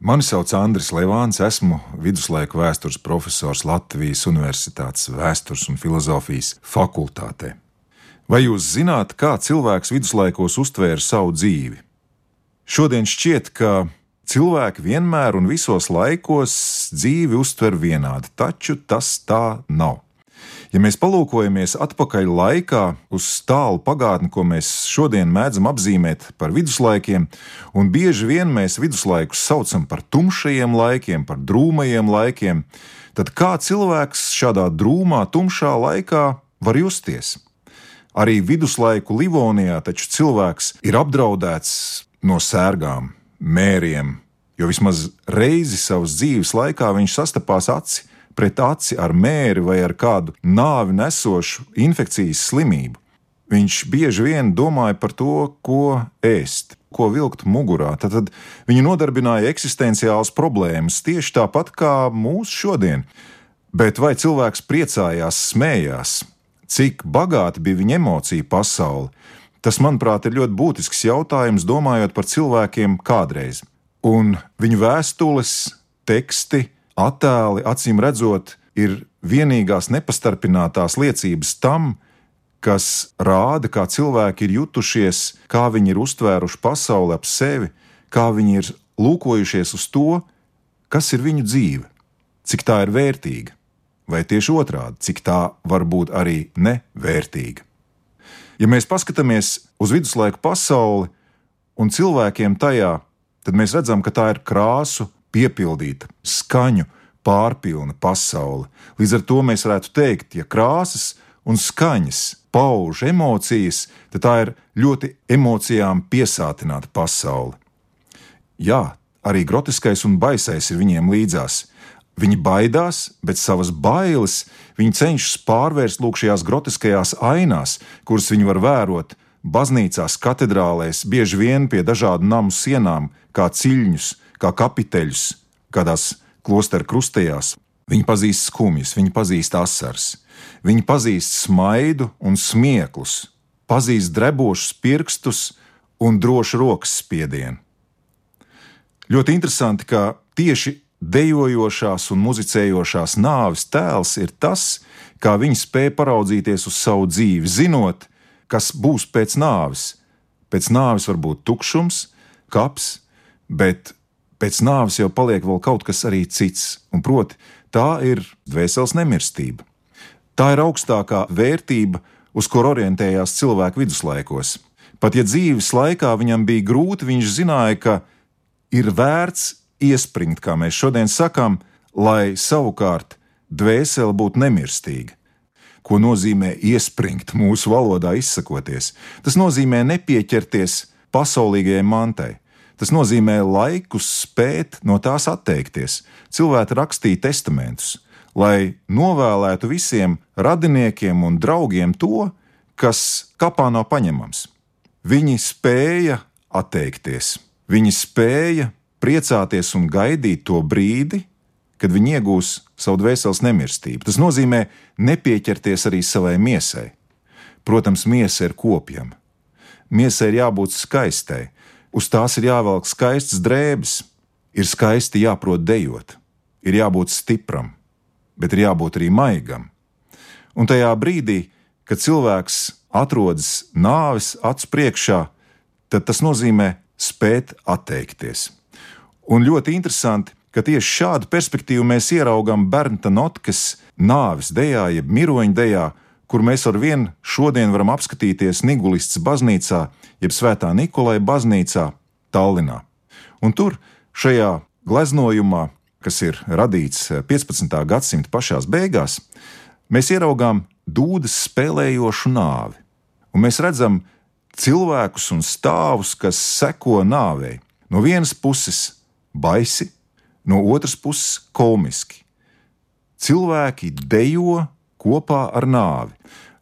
Mani sauc Andris Levāns, esmu viduslaiku vēstures profesors Latvijas Universitātes vēstures un filozofijas fakultātē. Vai jūs zināt, kā cilvēks viduslaikos uztvēra savu dzīvi? Šodien šķiet, ka cilvēki vienmēr un visos laikos dzīvi uztver vienādi, taču tas tā nav. Ja mēs palūkojamies atpakaļ laikā uz tālu pagātni, ko mēs šodien mēdzam apzīmēt par viduslaikiem, un bieži vien mēs viduslaikus saucam par tumšajiem laikiem, par drūmajiem laikiem, tad kā cilvēks šādā drūmā, tumšā laikā var justies? Arī viduslaiku Livonijā taču cilvēks ir apdraudēts no sērgām, mēriem, jo vismaz reizi savas dzīves laikā viņš sastapās aci pret aci ar mēri vai ar kādu nāvi nesošu infekcijas slimību. Viņš bieži vien domāja par to, ko ēst, ko vilkt mugurā. Tad, viņu nodarbināja eksistenciāls problēmas, tieši tāpat kā mūsu šodien. Bet vai cilvēks priecājās, smējās, cik bagāta bija viņa emocija pasaule? Tas, manuprāt, ir ļoti būtisks jautājums, domājot par cilvēkiem kādreiz. Un viņu vēstules, teksti, attēli, acīm redzot, ir vienīgās nepastarpinātās liecības tam, kas rāda, kā cilvēki ir jutušies, kā viņi ir uztvēruši pasauli ap sevi, kā viņi ir lūkojušies uz to, kas ir viņu dzīve, cik tā ir vērtīga, vai tieši otrādi, cik tā var būt arī nevērtīga. Ja mēs paskatāmies uz viduslaiku pasauli un cilvēkiem tajā, tad mēs redzam, ka tā ir krāsu piepildīta, skaņu pārpilna pasaule. Līdz ar to mēs varētu teikt, ja krāsas un skaņas pauž emocijas, tad tā ir ļoti emocijām piesātināta pasaule. Jā, arī grotiskais un baisais ir viņiem līdzās. Viņi baidās, bet savas bailes viņi cenšas pārvērst lūk šajās grotiskajās ainās, kuras viņi var vērot baznīcās, katedrālēs, bieži vien pie dažādu namu sienām, kā ciļņus, kā kapiteļus, kādās klosteru krustējās. Viņi pazīst skumjas, viņi pazīst asars, viņi pazīst smaidu un smieklus, pazīst drebošus pirkstus un drošu rokas spiedienu. Ļoti interesanti, ka tieši dejojošās un muzicējošās nāves tēls ir tas, kā viņi spēja paraudzīties uz savu dzīvi, zinot, kas būs pēc nāves. Pēc nāves var būt tukšums, kaps, bet pēc nāves jau paliek vēl kaut kas arī cits, un proti, tā ir dvēseles nemirstība. Tā ir augstākā vērtība, uz kur orientējās cilvēku viduslaikos. Pat ja dzīves laikā viņam bija grūti, viņš zināja, ka ir vērts iespringt, kā mēs šodien sakām, lai savukārt dvēsele būtu nemirstīga. Ko nozīmē iespringt mūsu valodā izsakoties? Tas nozīmē nepieķerties pasaulīgajai mantai, Tas nozīmē laikus spēt no tās atteikties. Cilvēki rakstīja testamentus, lai novēlētu visiem radiniekiem un draugiem to, kas kapā nav paņemams. Viņi spēja atteikties, viņi spēja priecāties un gaidīt to brīdi, kad viņi iegūs savu dvēseles nemirstību. Tas nozīmē nepieķerties arī savai miesai. Protams, miesa ir kopjama. Miesai ir jābūt skaistai, Uz tās ir jāvelk skaistas drēbes, ir skaisti jāprot dejot, ir jābūt stipram, bet ir jābūt arī maigam. Un tajā brīdī, kad cilvēks atrodas nāves acu priekšā, tad tas nozīmē spēt atteikties. Un ļoti interesanti, ka tieši šādu perspektīvu mēs ieraugām Bernta Notkas nāves dejā, jeb miroņa dejā, kur mēs ar vienu šodien varam apskatīties Nigulists baznīcā, jeb Svētā Nikolai baznīcā Tallinā. Un tur, šajā gleznojumā, kas ir radīts 15. gadsimta pašās beigās, mēs ieraugām dūdas spēlējošu nāvi. Un mēs redzam cilvēkus un stāvus, kas seko nāvei. No vienas puses baisi, no otras puses komiski. Cilvēki dejo kopā ar nāvi.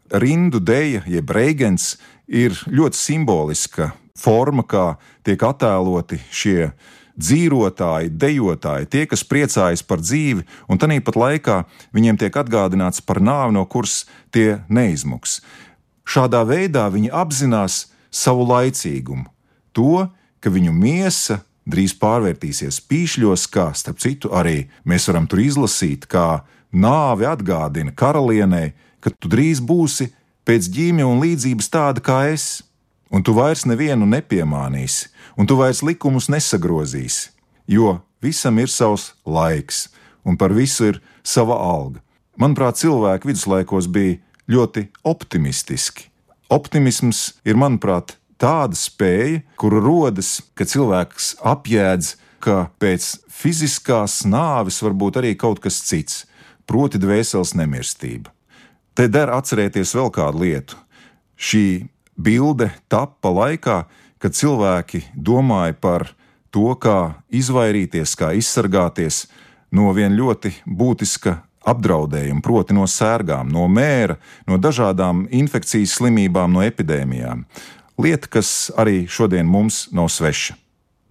Rindu dēļa, jeb reigens, ir ļoti simboliska forma, kā tiek attēloti šie dzīvotāji, dejotāji, tie, kas priecājas par dzīvi, un tāpat laikā viņiem tiek atgādināts par nāvi, no kuras tie neizmuks. Šādā veidā viņi apzinās savu laicīgumu, to, ka viņu miesa drīz pārvērtīsies pīšļos, kā starp citu arī mēs varam tur izlasīt, kā nāve atgādina karalienei, ka tu drīz būsi pēc ģīmja un līdzības tāda kā es, un tu vairs nevienu nepiemānīsi, un tu vairs likumus nesagrozīsi, jo visam ir savs laiks, un par visu ir sava alga. Manuprāt, cilvēki viduslaikos bija ļoti optimistiski. Optimisms ir, manuprāt, tāda spēja, kura rodas, kad cilvēks apjēdz, ka pēc fiziskās nāves var būt arī kaut kas cits, proti, dvēseles nemirstība. Te der atcerēties vēl kādu lietu. Šī bilde tappa laikā, kad cilvēki domāja par to, kā izvairīties, kā izsargāties no viena ļoti būtiska apdraudējuma, proti no sērgām, no mēra, no dažādām infekcijas slimībām, no epidēmijām lieta, kas arī šodien mums nav sveša.